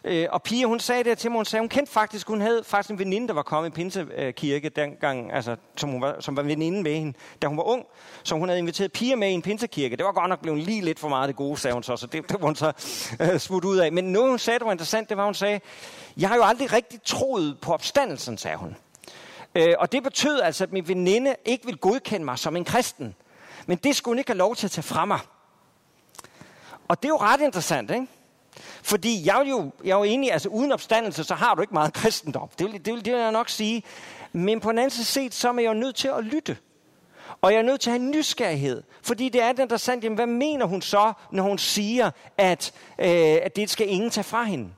Øh, og Pia, hun sagde det til mig, hun sagde, hun kendte faktisk, hun havde faktisk en veninde, der var kommet i Pinsekirke dengang, altså, som, hun var, som var veninde med hende, da hun var ung. Så hun havde inviteret Pia med i en Pinsekirke. Det var godt nok blevet lige lidt for meget det gode, sagde hun så, så det, det var hun så øh, ud af. Men noget, hun sagde, der var interessant, det var, hun sagde, jeg har jo aldrig rigtig troet på opstandelsen, sagde hun. Øh, og det betød altså, at min veninde ikke ville godkende mig som en kristen. Men det skulle hun ikke have lov til at tage fra mig. Og det er jo ret interessant, ikke? Fordi jeg er jo, jeg er jo enig, altså uden opstandelse, så har du ikke meget *laughs* kristendom. Det vil, det vil, det vil jeg nok sige. Men på den anden side set, så er jeg jo nødt til at lytte. Og jeg er nødt til at have nysgerrighed. Fordi det er interessant, jamen, hvad mener hun så, når hun siger, at, øh, at det skal ingen tage fra hende?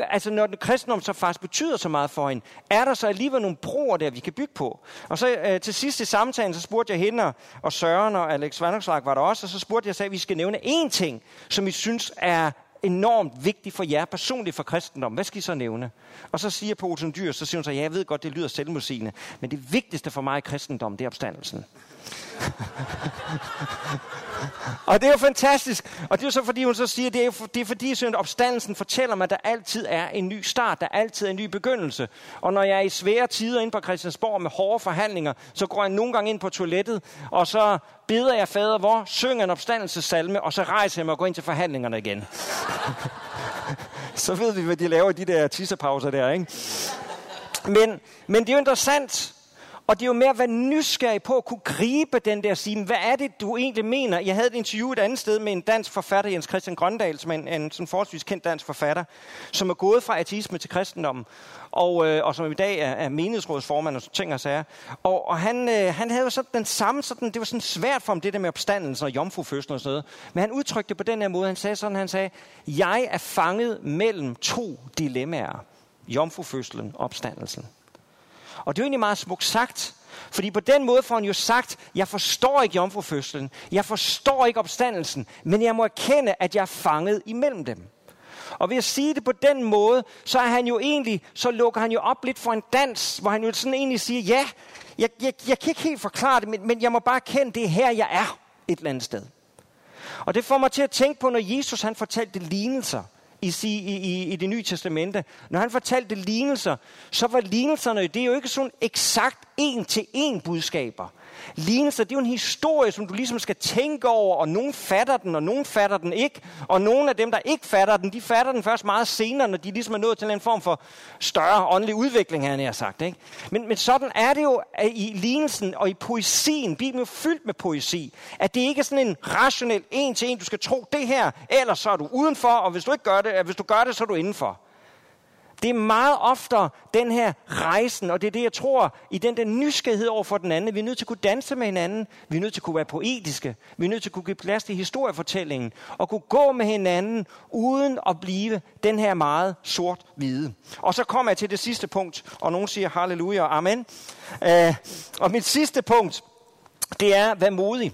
Altså når den kristendom så faktisk betyder så meget for hende, er der så alligevel nogle broer der, vi kan bygge på? Og så øh, til sidst i samtalen, så spurgte jeg hende og Søren og Alex Vandokslag var der også, og så spurgte jeg, at vi skal nævne én ting, som I synes er enormt vigtigt for jer personligt for kristendom. Hvad skal I så nævne? Og så siger Poulsen Dyr, så siger hun så, ja, jeg ved godt, det lyder selvmodsigende, men det vigtigste for mig i kristendom, det er opstandelsen. *laughs* og det er jo fantastisk. Og det er jo så, fordi hun så siger, det er, for, det er fordi, sådan opstandelsen fortæller mig, at der altid er en ny start, der altid er en ny begyndelse. Og når jeg er i svære tider ind på Christiansborg med hårde forhandlinger, så går jeg nogle gange ind på toilettet, og så beder jeg fader hvor, synger en opstandelsessalme, og så rejser jeg mig og går ind til forhandlingerne igen. *laughs* så ved vi, hvad de laver i de der tissepauser der, ikke? Men, men det er jo interessant, og det er jo med at være nysgerrig på at kunne gribe den der sige, hvad er det, du egentlig mener? Jeg havde et interview et andet sted med en dansk forfatter, Jens Christian Grøndal, som er en, en sådan forholdsvis kendt dansk forfatter, som er gået fra ateisme til kristendommen, og, øh, og som i dag er, er menighedsrådsformand og ting og sager. Og, og han, øh, han havde jo sådan den samme, sådan, det var sådan svært for ham, det der med opstandelsen og jomfrufødslen og sådan noget. Men han udtrykte det på den her måde, han sagde sådan, han sagde, jeg er fanget mellem to dilemmaer. Jomfrufødslen og opstandelsen. Og det er jo egentlig meget smukt sagt, fordi på den måde får han jo sagt, jeg forstår ikke jomfrufødslen, jeg forstår ikke opstandelsen, men jeg må erkende, at jeg er fanget imellem dem. Og ved at sige det på den måde, så er han jo egentlig, så lukker han jo op lidt for en dans, hvor han jo sådan egentlig siger, ja, jeg, jeg, jeg kan ikke helt forklare det, men, men jeg må bare kende, det er her, jeg er et eller andet sted. Og det får mig til at tænke på, når Jesus han fortalte lignelser i, i, i, i det nye testamente. Når han fortalte lignelser, så var lignelserne, det er jo ikke sådan eksakt en til en budskaber. Lignelser, det er jo en historie, som du ligesom skal tænke over, og nogen fatter den, og nogen fatter den ikke. Og nogle af dem, der ikke fatter den, de fatter den først meget senere, når de ligesom er nået til en form for større åndelig udvikling, havde jeg sagt. Ikke? Men, men sådan er det jo i lignelsen og i poesien. Bibelen er jo fyldt med poesi. At det ikke er sådan en rationel en til en, du skal tro det her, ellers så er du udenfor, og hvis du ikke gør det, hvis du gør det, så er du indenfor. Det er meget oftere den her rejsen, og det er det, jeg tror, i den der nysgerrighed over for den anden. Vi er nødt til at kunne danse med hinanden. Vi er nødt til at kunne være poetiske. Vi er nødt til at kunne give plads til historiefortællingen. Og kunne gå med hinanden, uden at blive den her meget sort-hvide. Og så kommer jeg til det sidste punkt, og nogen siger halleluja og amen. Øh, og mit sidste punkt, det er, vær modig.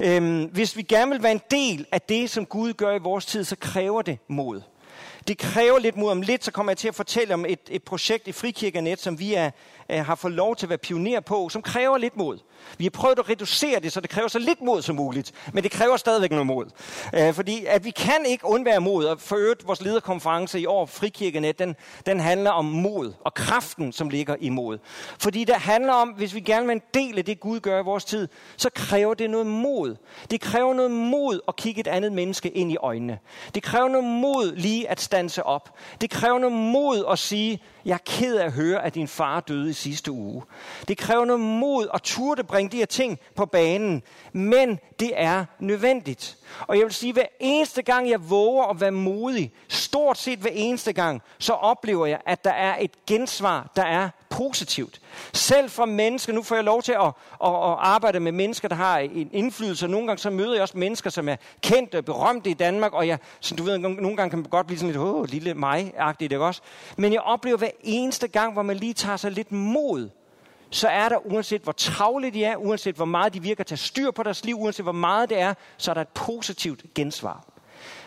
Øhm, hvis vi gerne vil være en del af det, som Gud gør i vores tid, så kræver det mod. Det kræver lidt mod. Om lidt så kommer jeg til at fortælle om et, et projekt i Frikirkenet, som vi er, er, har fået lov til at være pioner på, som kræver lidt mod. Vi har prøvet at reducere det, så det kræver så lidt mod som muligt, men det kræver stadigvæk noget mod. Øh, fordi at vi kan ikke undvære mod, og for øvrigt vores lederkonference i år, Frikirkenet, den, den handler om mod, og kraften, som ligger i mod. Fordi det handler om, hvis vi gerne vil en del af det, Gud gør i vores tid, så kræver det noget mod. Det kræver noget mod at kigge et andet menneske ind i øjnene. Det kræver noget mod lige at stanse op. Det kræver noget mod at sige, jeg er ked af at høre, at din far døde i sidste uge. Det kræver noget mod at turde bringe de her ting på banen, men det er nødvendigt. Og jeg vil sige, hver eneste gang jeg våger at være modig, stort set hver eneste gang, så oplever jeg, at der er et gensvar, der er positivt. Selv fra mennesker, nu får jeg lov til at, at, at arbejde med mennesker, der har en indflydelse. Nogle gange så møder jeg også mennesker, som er kendte og berømte i Danmark, og jeg, som du ved, nogle gange kan man godt blive sådan lidt, åh, lille mig-agtigt, ikke også? Men jeg oplever hver eneste gang, hvor man lige tager sig lidt mod så er der, uanset hvor travle de er, uanset hvor meget de virker til at styr på deres liv, uanset hvor meget det er, så er der et positivt gensvar.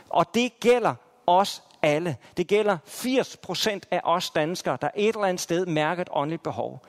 Og det gælder også alle. Det gælder 80 procent af os danskere, der et eller andet sted mærker et åndeligt behov.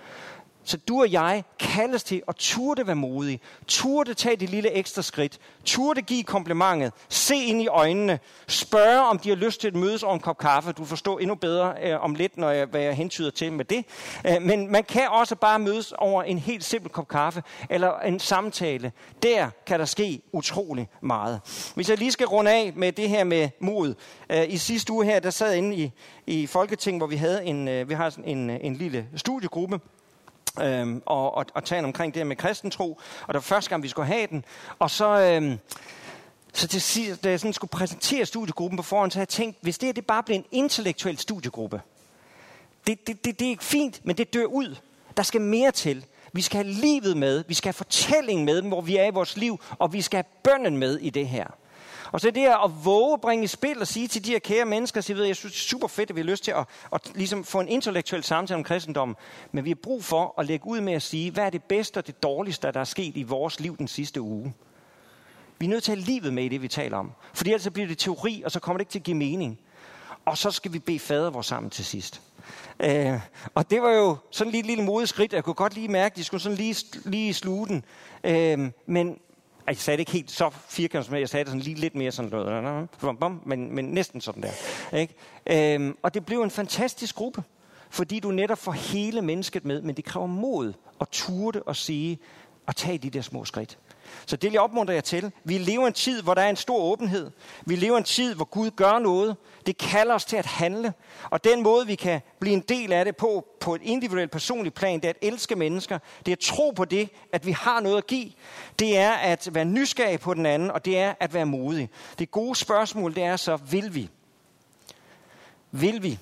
Så du og jeg kaldes til at turde være modige, turde tage det lille ekstra skridt, turde give komplimentet, se ind i øjnene, spørge om de har lyst til at mødes over en kop kaffe. Du forstår endnu bedre øh, om lidt, når jeg, hvad jeg hentyder til med det. Øh, men man kan også bare mødes over en helt simpel kop kaffe, eller en samtale. Der kan der ske utrolig meget. Hvis jeg lige skal runde af med det her med mod. Øh, I sidste uge her, der sad inde i, i Folketing, hvor vi havde en, øh, vi har en, øh, en lille studiegruppe, øhm, og, og, og tale omkring det her med kristentro. Og det var første gang, vi skulle have den. Og så, øhm, så til sidst, da jeg sådan skulle præsentere studiegruppen på forhånd, så havde jeg tænkt, hvis det her det bare bliver en intellektuel studiegruppe, det, det, det, det er ikke fint, men det dør ud. Der skal mere til. Vi skal have livet med, vi skal have fortællingen med, hvor vi er i vores liv, og vi skal have bønden med i det her. Og så det her at våge at bringe i spil og sige til de her kære mennesker, så jeg, ved, jeg synes det er super fedt, at vi har lyst til at, at ligesom få en intellektuel samtale om kristendommen, men vi har brug for at lægge ud med at sige, hvad er det bedste og det dårligste, der er sket i vores liv den sidste uge. Vi er nødt til at have livet med i det, vi taler om. Fordi ellers bliver det teori, og så kommer det ikke til at give mening. Og så skal vi bede fader vores sammen til sidst. Øh, og det var jo sådan lige et lille modeskridt. Jeg kunne godt lige mærke, at de skulle sådan lige, lige sluge den. Øh, men jeg sagde det ikke helt så firkantet, men jeg sagde det sådan lige lidt mere sådan noget, men, men næsten sådan der. Ikke? Øhm, og det blev en fantastisk gruppe, fordi du netop får hele mennesket med, men det kræver mod at turde og sige, og tage de der små skridt. Så det vil jeg opmuntre jer til. Vi lever en tid, hvor der er en stor åbenhed. Vi lever en tid, hvor Gud gør noget. Det kalder os til at handle. Og den måde, vi kan blive en del af det på, på et individuelt, personligt plan, det er at elske mennesker. Det er at tro på det, at vi har noget at give. Det er at være nysgerrig på den anden, og det er at være modig. Det gode spørgsmål, det er så, vil vi? Vil vi?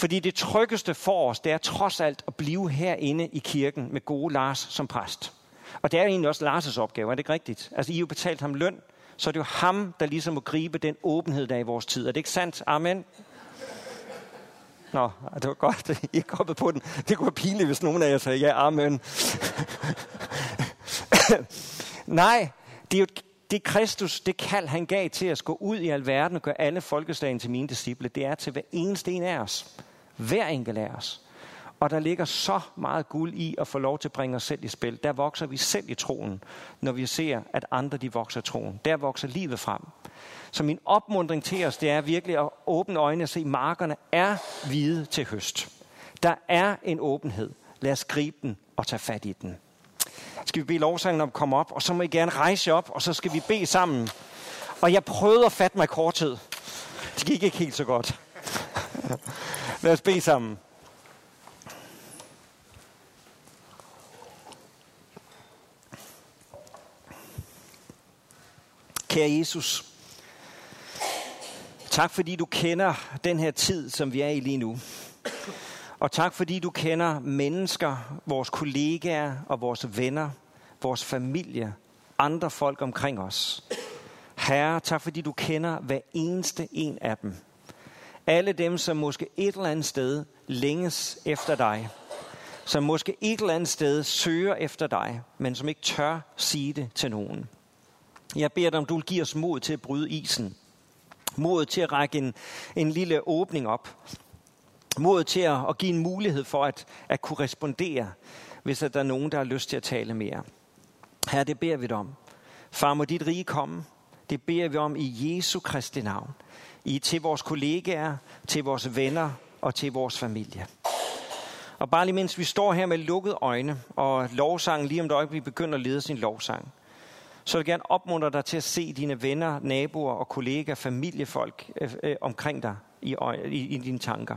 Fordi det tryggeste for os, det er trods alt at blive herinde i kirken med gode Lars som præst. Og det er egentlig også Lars' opgave, er det ikke rigtigt? Altså, I har jo betalt ham løn, så er det jo ham, der ligesom må gribe den åbenhed, der er i vores tid. Er det ikke sandt? Amen. Nå, det var godt, I er kommet på den. Det kunne være pinligt, hvis nogen af jer sagde, ja, amen. *laughs* Nej, det er jo det Kristus, det kald han gav til at gå ud i alverden og gøre alle folkeslagene til mine disciple. Det er til hver eneste en af os. Hver enkelt af os. Og der ligger så meget guld i at få lov til at bringe os selv i spil. Der vokser vi selv i troen, når vi ser, at andre de vokser troen. Der vokser livet frem. Så min opmundring til os, det er virkelig at åbne øjnene og se, at markerne er hvide til høst. Der er en åbenhed. Lad os gribe den og tage fat i den. Skal vi bede lovsangen om at komme op, og så må I gerne rejse op, og så skal vi bede sammen. Og jeg prøvede at fatte mig i korthed. Det gik ikke helt så godt. *laughs* Lad os bede sammen. Kære Jesus, tak fordi du kender den her tid, som vi er i lige nu. Og tak fordi du kender mennesker, vores kollegaer og vores venner, vores familie, andre folk omkring os. Herre, tak fordi du kender hver eneste en af dem. Alle dem, som måske et eller andet sted længes efter dig. Som måske et eller andet sted søger efter dig, men som ikke tør sige det til nogen. Jeg beder dig, om du vil give os mod til at bryde isen. Mod til at række en, en lille åbning op. Mod til at, at give en mulighed for at, at kunne respondere, hvis der er nogen, der har lyst til at tale mere. Her det beder vi dig om. Far, må dit rige komme. Det beder vi om i Jesu Kristi navn. I til vores kollegaer, til vores venner og til vores familie. Og bare lige mens vi står her med lukkede øjne, og lovsangen lige om et øjeblik begynder at lede sin lovsang, så vil jeg gerne opmuntre dig til at se dine venner, naboer og kollegaer, familiefolk øh, øh, omkring dig i, i, i dine tanker.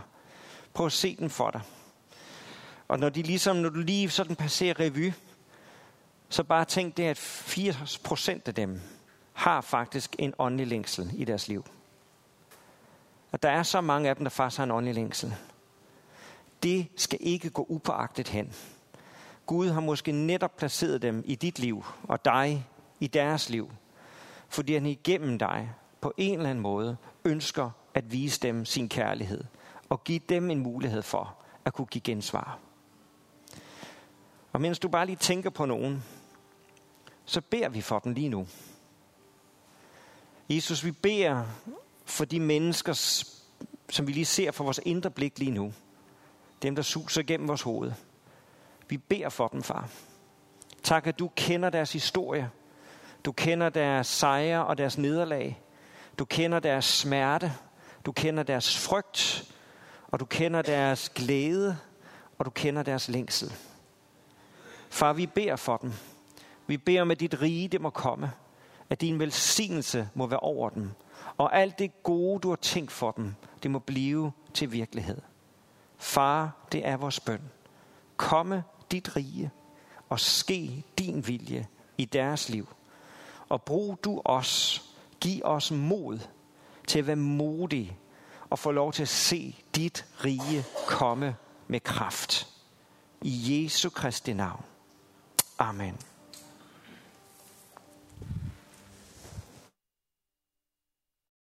Prøv at se dem for dig. Og når, de ligesom, når du lige sådan passerer revy, så bare tænk det, at 80% af dem har faktisk en åndelig længsel i deres liv. Og der er så mange af dem, der faktisk har en åndelig længsel. Det skal ikke gå upåagtet hen. Gud har måske netop placeret dem i dit liv og dig i deres liv, fordi han igennem dig på en eller anden måde ønsker at vise dem sin kærlighed og give dem en mulighed for at kunne give gensvar. Og mens du bare lige tænker på nogen, så beder vi for dem lige nu. Jesus, vi beder for de mennesker, som vi lige ser for vores indre blik lige nu. Dem, der suser gennem vores hoved. Vi beder for dem, far. Tak, at du kender deres historie. Du kender deres sejre og deres nederlag. Du kender deres smerte. Du kender deres frygt. Og du kender deres glæde. Og du kender deres længsel. Far, vi beder for dem. Vi beder om, at dit rige det må komme. At din velsignelse må være over dem. Og alt det gode, du har tænkt for dem, det må blive til virkelighed. Far, det er vores bøn. Komme dit rige og ske din vilje i deres liv. Og brug du os, giv os mod til at være modige og få lov til at se dit rige komme med kraft. I Jesu Kristi navn. Amen.